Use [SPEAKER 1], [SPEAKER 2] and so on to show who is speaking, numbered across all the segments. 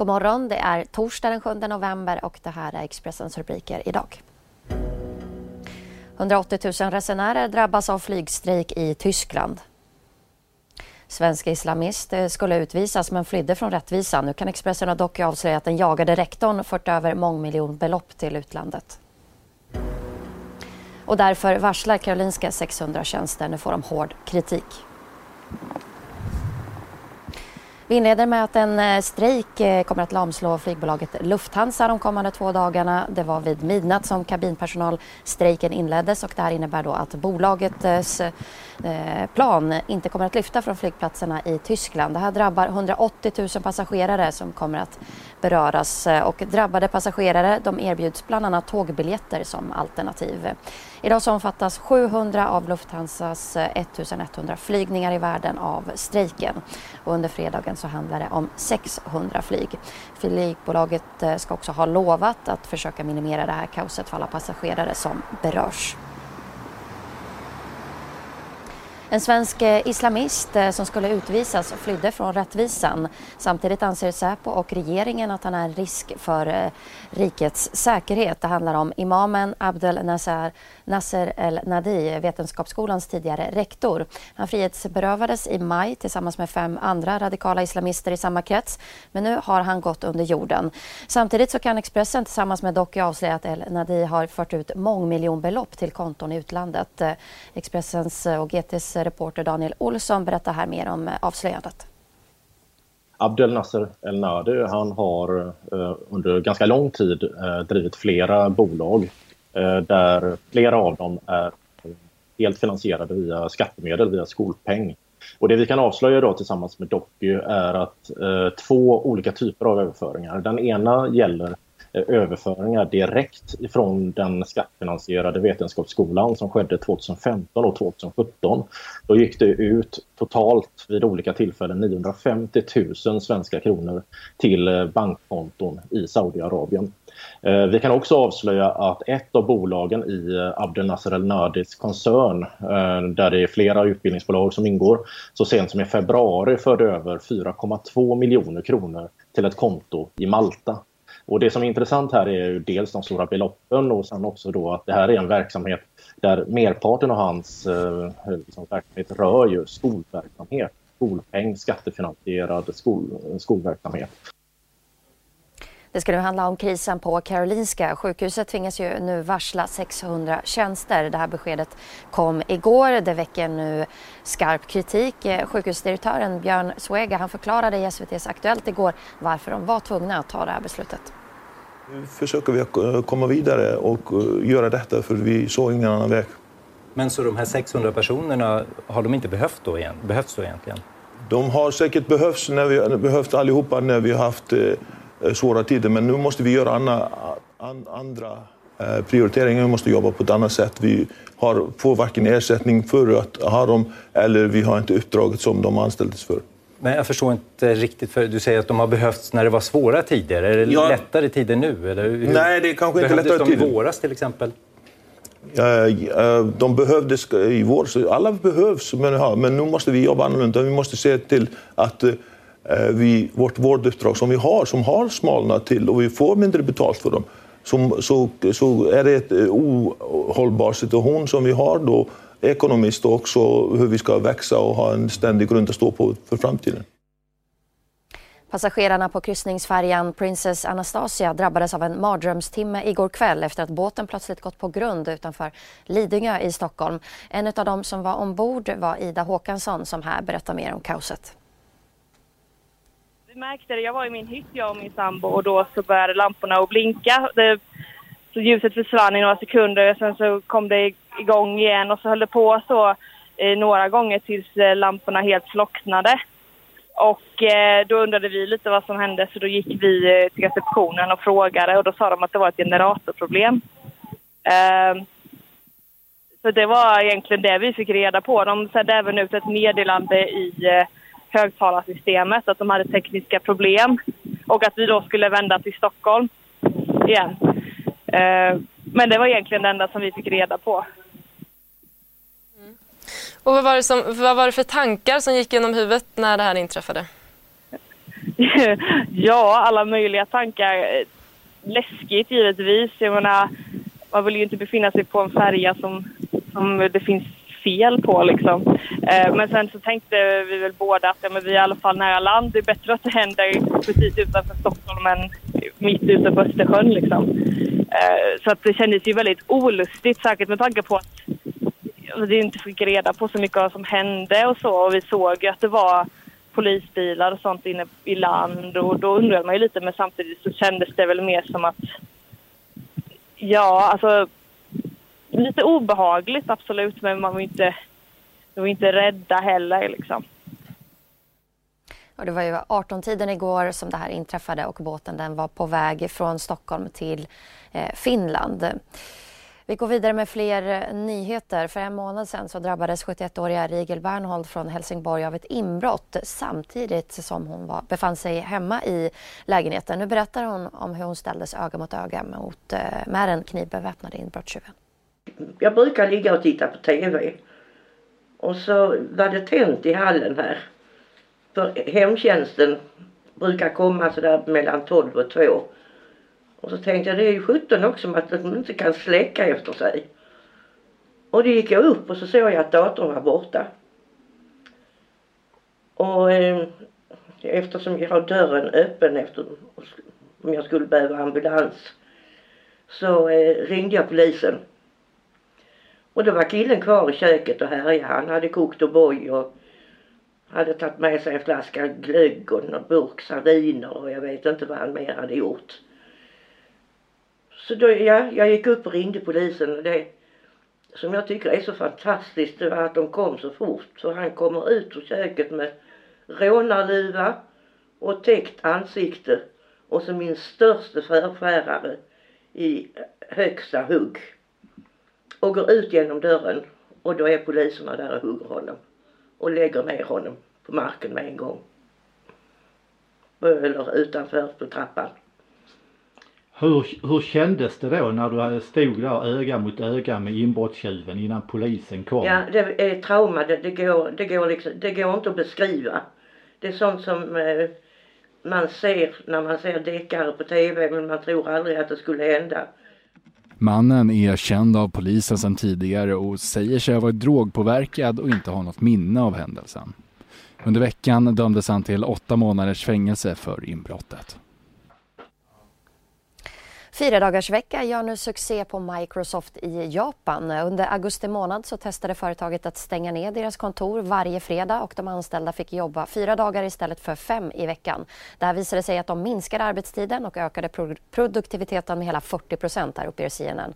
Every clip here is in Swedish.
[SPEAKER 1] God morgon, det är torsdag den 7 november och det här är Expressens rubriker idag. 180 000 resenärer drabbas av flygstrejk i Tyskland. Svensk islamist eh, skulle utvisas men flydde från rättvisan. Nu kan Expressen dock avslöja att den jagade rektorn fört över mångmiljonbelopp till utlandet. Och därför varslar Karolinska 600 tjänster. Nu får de hård kritik. Vi inleder med att en eh, strejk eh, kommer att lamslå flygbolaget Lufthansa de kommande två dagarna. Det var vid midnatt som kabinpersonalstrejken inleddes och det här innebär då att bolagets eh, plan inte kommer att lyfta från flygplatserna i Tyskland. Det här drabbar 180 000 passagerare som kommer att beröras och drabbade passagerare de erbjuds bland annat tågbiljetter som alternativ. Idag så omfattas 700 av Lufthansas 1100 flygningar i världen av strejken och under fredagen så handlar det om 600 flyg. Flygbolaget eh, ska också ha lovat att försöka minimera det här kaoset för alla passagerare som berörs. En svensk eh, islamist eh, som skulle utvisas flydde från rättvisan. Samtidigt anser Säpo och regeringen att han är en risk för eh, rikets säkerhet. Det handlar om imamen Abdel Nasser, Nasser El Nadi, Vetenskapsskolans tidigare rektor. Han frihetsberövades i maj tillsammans med fem andra radikala islamister i samma krets. Men nu har han gått under jorden. Samtidigt så kan Expressen tillsammans med Doku avslöja att El Nadi har fört ut mångmiljonbelopp till konton i utlandet. Expressens och GTs reporter Daniel Olsson berättar här mer om eh, avslöjandet.
[SPEAKER 2] Abdel Nasser El Nadi han har eh, under ganska lång tid eh, drivit flera bolag eh, där flera av dem är helt finansierade via skattemedel, via skolpeng. Och det vi kan avslöja då tillsammans med Docu är att eh, två olika typer av överföringar. Den ena gäller Eh, överföringar direkt ifrån den skattefinansierade vetenskapsskolan som skedde 2015 och 2017. Då gick det ut totalt vid olika tillfällen 950 000 svenska kronor till eh, bankkonton i Saudiarabien. Eh, vi kan också avslöja att ett av bolagen i Abdel Nasser El Nadis koncern, där det är flera utbildningsbolag som ingår, så sent som i februari förde över 4,2 miljoner kronor till ett konto i Malta. Och det som är intressant här är ju dels de stora beloppen och sen också då att det här är en verksamhet där merparten av hans eh, liksom, verksamhet rör ju skolverksamhet, skolpeng, skattefinansierad skol, skolverksamhet.
[SPEAKER 1] Det ska nu handla om krisen på Karolinska. Sjukhuset tvingas ju nu varsla 600 tjänster. Det här beskedet kom igår. Det väcker nu skarp kritik. Sjukhusdirektören Björn Swega han förklarade i SVTs Aktuellt igår varför de var tvungna att ta det här beslutet.
[SPEAKER 3] Nu försöker vi komma vidare och eh, göra detta för vi såg ingen annan väg.
[SPEAKER 4] Men så de här 600 personerna, har de inte behövt då igen, behövts då egentligen?
[SPEAKER 3] De har säkert behövts, när vi, behövt allihopa när vi har haft eh, svåra tider men nu måste vi göra andra, andra eh, prioriteringar, vi måste jobba på ett annat sätt. Vi har, får varken ersättning för att ha dem eller vi har inte uppdraget som de anställdes för.
[SPEAKER 4] Men jag förstår inte riktigt, för du säger att de har behövts när det var svåra tider. Är det ja. lättare tider nu? Eller hur?
[SPEAKER 3] Nej, det är kanske inte lättare
[SPEAKER 4] tider. de i våras till exempel?
[SPEAKER 3] De behövdes i våras. Alla behövs, men, men nu måste vi jobba annorlunda. Vi måste se till att eh, vi, vårt vårduppdrag som vi har, som har smalnat till och vi får mindre betalt för dem, så, så, så är det ett eh, ohållbar situation som vi har då ekonomiskt och också hur vi ska växa och ha en ständig grund att stå på för framtiden.
[SPEAKER 1] Passagerarna på kryssningsfärjan Princess Anastasia drabbades av en mardrömstimme igår kväll efter att båten plötsligt gått på grund utanför Lidingö i Stockholm. En av dem som var ombord var Ida Håkansson som här berättar mer om kaoset.
[SPEAKER 5] Vi märkte det, jag var i min hytt jag och min sambo och då så började lamporna att blinka. Det, så ljuset försvann i några sekunder, sen så kom det igång igen och så höll det på så eh, några gånger tills eh, lamporna helt slocknade. Och eh, då undrade vi lite vad som hände så då gick vi eh, till receptionen och frågade och då sa de att det var ett generatorproblem. Eh, så det var egentligen det vi fick reda på. De sände även ut ett meddelande i eh, högtalarsystemet att de hade tekniska problem och att vi då skulle vända till Stockholm igen. Eh, men det var egentligen det enda som vi fick reda på.
[SPEAKER 6] Mm. Och vad var, det som, vad var det för tankar som gick genom huvudet när det här inträffade?
[SPEAKER 5] ja, alla möjliga tankar. Läskigt givetvis. Jag menar, man vill ju inte befinna sig på en färja som, som det finns fel på liksom. Eh, men sen så tänkte vi väl båda att ja, men vi är i alla fall nära land. Det är bättre att det händer precis utanför Stockholm än mitt på Östersjön liksom. Eh, så att det kändes ju väldigt olustigt, säkert med tanke på att alltså, vi inte fick reda på så mycket av vad som hände och så. Och vi såg ju att det var polisbilar och sånt inne i land och då undrade man ju lite men samtidigt så kändes det väl mer som att Ja, alltså lite obehagligt absolut, men man var inte, var inte rädda heller liksom.
[SPEAKER 1] Och det var ju 18-tiden igår som det här inträffade och båten den var på väg från Stockholm till eh, Finland. Vi går vidare med fler eh, nyheter. För en månad sedan så drabbades 71-åriga Rigel Bernhold från Helsingborg av ett inbrott samtidigt som hon var, befann sig hemma i lägenheten. Nu berättar hon om hur hon ställdes öga mot öga mot, eh, med den knivbeväpnade inbrottstjuven.
[SPEAKER 7] Jag brukar ligga och titta på TV och så var det tänt i hallen här. För hemtjänsten brukar komma sådär mellan 12 och 2 och så tänkte jag det är ju sjutton också att de inte kan släcka efter sig. Och då gick jag upp och så såg jag att datorn var borta. Och eh, eftersom jag har dörren öppen efter om jag skulle behöva ambulans så eh, ringde jag polisen. Och då var killen kvar i köket och härjade. Han hade kokt O'boy och hade tagit med sig en flaska glögg och en burk sardiner och jag vet inte vad han mer hade gjort. Så då, ja, jag gick upp och ringde polisen och det som jag tycker är så fantastiskt det var att de kom så fort. Så han kommer ut ur köket med rånarluva och täckt ansikte och så min största förskärare i högsta hugg. Och går ut genom dörren och då är poliserna där och hugger honom. Och lägger ner honom på marken med en gång. Eller utanför på trappan.
[SPEAKER 8] Hur, hur kändes det då när du stod där öga mot öga med inbrottstjuven innan polisen kom?
[SPEAKER 7] Ja, det är trauma. Det, det, går, det, går liksom, det går inte att beskriva. Det är sånt som eh, man ser när man ser deckare på TV men man tror aldrig att det skulle hända.
[SPEAKER 9] Mannen är känd av polisen sedan tidigare och säger sig ha varit drogpåverkad och inte ha något minne av händelsen. Under veckan dömdes han till åtta månaders fängelse för inbrottet.
[SPEAKER 1] Fyra dagars vecka gör nu succé på Microsoft i Japan. Under augusti månad så testade företaget att stänga ner deras kontor varje fredag och de anställda fick jobba fyra dagar istället för fem i veckan. Det här visade sig att de minskade arbetstiden och ökade produktiviteten med hela 40 procent, där uppger CNN.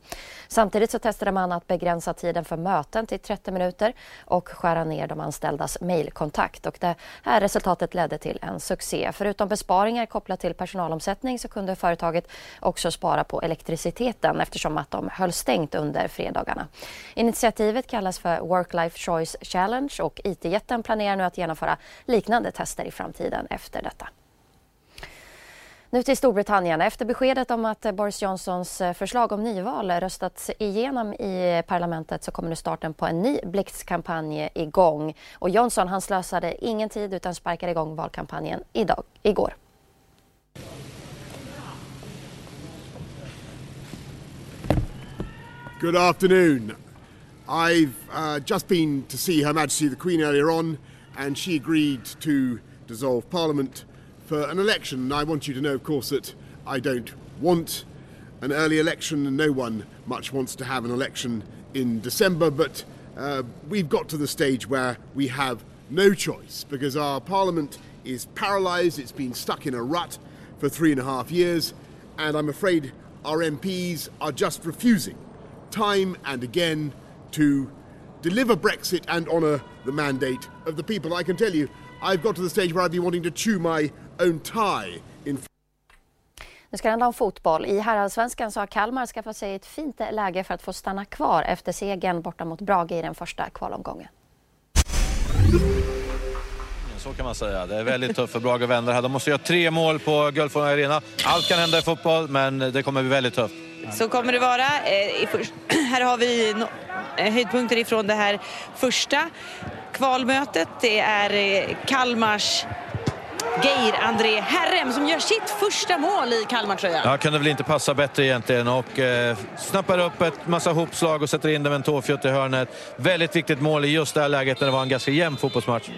[SPEAKER 1] Samtidigt så testade man att begränsa tiden för möten till 30 minuter och skära ner de anställdas mejlkontakt. Och det här resultatet ledde till en succé. Förutom besparingar kopplat till personalomsättning så kunde företaget också spara spara på elektriciteten eftersom att de höll stängt under fredagarna. Initiativet kallas för Work-Life Choice Challenge och IT-jätten planerar nu att genomföra liknande tester i framtiden efter detta. Nu till Storbritannien. Efter beskedet om att Boris Johnsons förslag om nyval röstats igenom i parlamentet så kommer nu starten på en ny blixtkampanj igång. Och Johnson han slösade ingen tid utan sparkade igång valkampanjen idag, igår.
[SPEAKER 10] Good afternoon. I've uh, just been to see Her Majesty the Queen earlier on, and she agreed to dissolve Parliament for an election. I want you to know, of course, that I don't want an early election, and no one much wants to have an election in December. But uh, we've got to the stage where we have no choice because our Parliament is paralysed, it's been stuck in a rut for three and a half years, and I'm afraid our MPs are just refusing time and again to deliver Brexit and honour the mandate of the people. I can tell you, I've got to the stage where I've been wanting to chew my own tie in
[SPEAKER 1] Nu ska det handla om fotboll. I herrallsvenskan så har Kalmar skaffat sig ett fint läge för att få stanna kvar efter segern borta mot Brage i den första kvalomgången.
[SPEAKER 11] Så kan man säga. Det är väldigt tufft för Brage att vända här. De måste göra tre mål på Guldfågeln Arena. Allt kan hända i fotboll, men det kommer bli väldigt tufft.
[SPEAKER 12] Så kommer det vara. Eh, här har vi eh, höjdpunkter ifrån det här första kvalmötet. Det är eh, Kalmars Geir André Herrem som gör sitt första mål i Kalmartröjan.
[SPEAKER 11] Ja, kunde väl inte passa bättre egentligen och eh, snappar upp ett massa hopslag och sätter in det med en tåfjutt i hörnet. Väldigt viktigt mål i just det här läget när det var en ganska jämn fotbollsmatch.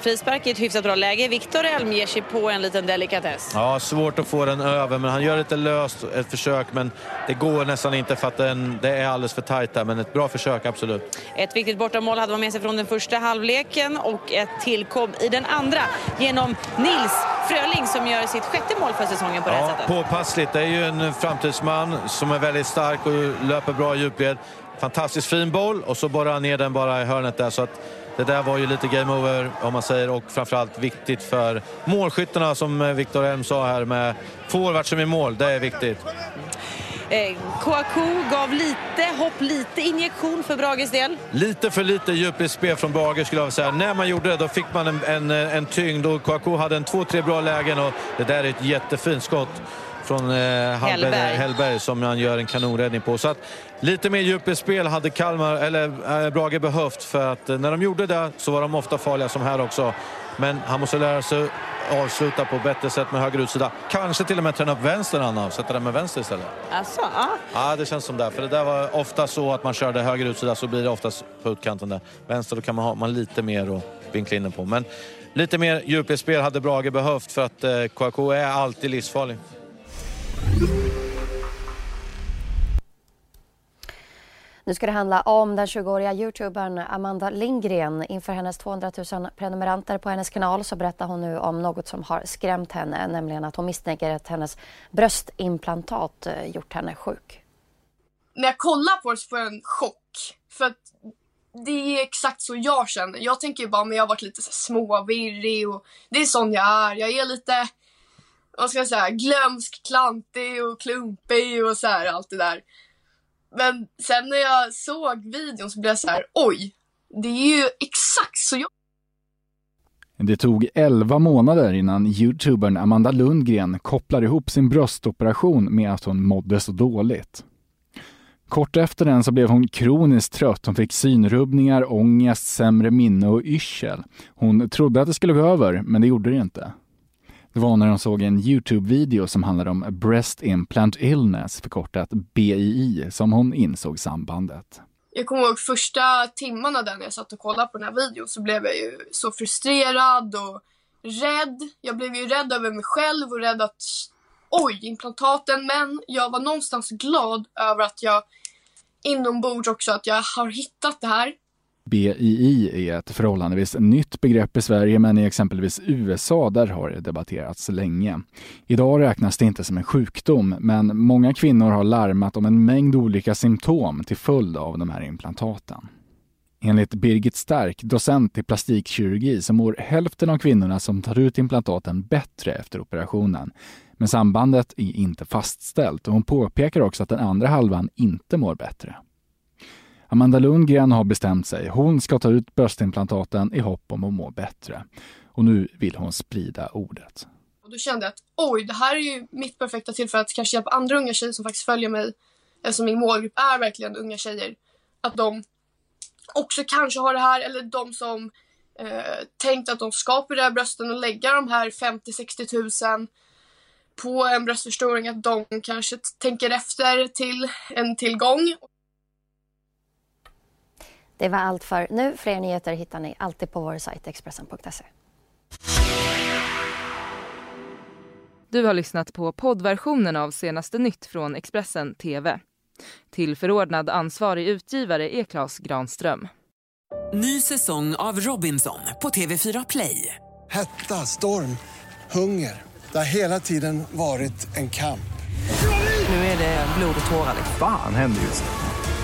[SPEAKER 12] Frispark i ett hyfsat bra läge. Viktor Elm ger sig på en liten delikatess.
[SPEAKER 11] Ja, svårt att få den över, men han gör lite löst ett försök, men det går nästan inte för att den, det är alldeles för tajt där, men ett bra försök absolut.
[SPEAKER 12] Ett viktigt bortamål hade man med sig från den första halvleken och ett tillkom i den andra genom Nils Fröling som gör sitt sjätte mål för säsongen på
[SPEAKER 11] ja,
[SPEAKER 12] det här sättet.
[SPEAKER 11] Påpassligt, det är ju en framtidsman som är väldigt stark och löper bra i djupled. Fantastiskt fin boll och så borrar han ner den bara i hörnet där så att det där var ju lite game over om man säger och framförallt viktigt för målskyttarna som Viktor Elm sa här med forward som är mål. Det är viktigt.
[SPEAKER 12] Eh, Kouakou gav lite hopp, lite injektion för Brages del.
[SPEAKER 11] Lite för lite djupledsspel från Brage skulle jag säga. När man gjorde det då fick man en, en, en tyngd och Kouakou hade en två, tre bra lägen och det där är ett jättefint skott från eh, Hellberg. Hellberg som han gör en kanonräddning på. Så att lite mer djupledsspel hade Kalmar, eller äh, Brage behövt för att eh, när de gjorde det så var de ofta farliga som här också. Men han måste lära sig avsluta på bättre sätt med höger utsida. Kanske till och med träna upp vänster Anna och sätta den med vänster istället.
[SPEAKER 12] Alltså, ja.
[SPEAKER 11] ja, det känns som det. För det där var ofta så att man körde höger utsida så blir det oftast på utkanten där. Vänster då kan man ha man lite mer att vinkla in den på. Men lite mer djupledsspel hade Brage behövt för att eh, KK är alltid livsfarlig.
[SPEAKER 1] Nu ska det handla om den 20-åriga youtubern Amanda Lindgren. Inför hennes 200 000 prenumeranter på hennes kanal så berättar hon nu om något som har skrämt henne, nämligen att hon misstänker att hennes bröstimplantat eh, gjort henne sjuk.
[SPEAKER 13] När jag kollar på det så får jag en chock. För att det är exakt så jag känner. Jag tänker bara, men jag har varit lite så småvirrig och det är sån jag är. Jag är lite, vad ska jag säga, glömsk, klantig och klumpig och så här allt det där. Men sen när jag såg videon så blev jag så här, oj, det är ju exakt så jag
[SPEAKER 9] det tog 11 månader innan youtubern Amanda Lundgren kopplade ihop sin bröstoperation med att hon mådde så dåligt. Kort efter den så blev hon kroniskt trött. Hon fick synrubbningar, ångest, sämre minne och yrsel. Hon trodde att det skulle gå över, men det gjorde det inte. Det var när hon såg en Youtube-video som handlade om Breast Implant Illness, förkortat BII, som hon insåg sambandet.
[SPEAKER 13] Jag kommer ihåg första timmarna där när jag satt och kollade på den här videon så blev jag ju så frustrerad och rädd. Jag blev ju rädd över mig själv och rädd att oj, implantaten. Men jag var någonstans glad över att jag inombords också att jag har hittat det här.
[SPEAKER 9] BII är ett förhållandevis nytt begrepp i Sverige men i exempelvis USA där har det debatterats länge. Idag räknas det inte som en sjukdom men många kvinnor har larmat om en mängd olika symptom till följd av de här implantaten. Enligt Birgit Stark, docent i plastikkirurgi, så mår hälften av kvinnorna som tar ut implantaten bättre efter operationen. Men sambandet är inte fastställt och hon påpekar också att den andra halvan inte mår bättre. Amanda Lundgren har bestämt sig. Hon ska ta ut bröstimplantaten i hopp om att må bättre. Och nu vill hon sprida ordet.
[SPEAKER 13] Och då kände jag att oj, det här är ju mitt perfekta tillfälle att kanske hjälpa andra unga tjejer som faktiskt följer mig, eftersom min målgrupp är verkligen unga tjejer, att de också kanske har det här, eller de som eh, tänkt att de ska operera brösten och lägga de här 50-60 000 på en bröstförstoring, att de kanske tänker efter till en tillgång.
[SPEAKER 1] Det var allt för nu. Fler nyheter hittar ni alltid på vår sajt Expressen.se.
[SPEAKER 14] Du har lyssnat på poddversionen av senaste nytt från Expressen TV. Till förordnad ansvarig utgivare är Klas Granström.
[SPEAKER 15] Ny säsong av Robinson på TV4 Play.
[SPEAKER 16] Hetta, storm, hunger. Det har hela tiden varit en kamp.
[SPEAKER 15] Nu är det blod och tårar.
[SPEAKER 17] Fan händer just det.